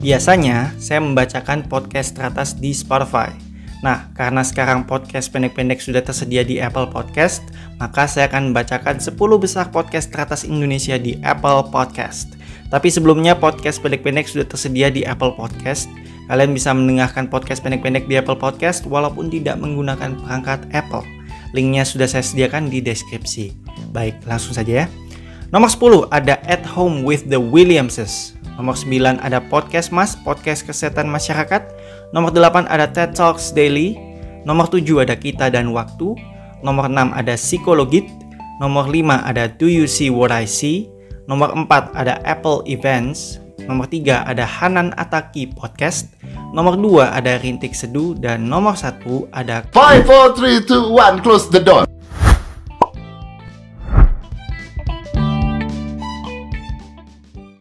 Biasanya saya membacakan podcast teratas di Spotify. Nah, karena sekarang podcast pendek-pendek sudah tersedia di Apple Podcast, maka saya akan membacakan 10 besar podcast teratas Indonesia di Apple Podcast. Tapi sebelumnya podcast pendek-pendek sudah tersedia di Apple Podcast. Kalian bisa mendengarkan podcast pendek-pendek di Apple Podcast walaupun tidak menggunakan perangkat Apple. Linknya sudah saya sediakan di deskripsi. Baik, langsung saja ya. Nomor 10 ada At Home with the Williamses. Nomor 9 ada Podcast Mas, Podcast Kesehatan Masyarakat. Nomor 8 ada TED Talks Daily. Nomor 7 ada Kita dan Waktu. Nomor 6 ada Psikologit. Nomor 5 ada Do You See What I See. Nomor 4 ada Apple Events. Nomor 3 ada Hanan Ataki Podcast. Nomor 2 ada Rintik Seduh dan nomor 1 ada 5, 4, 3, 2, 1, close the door.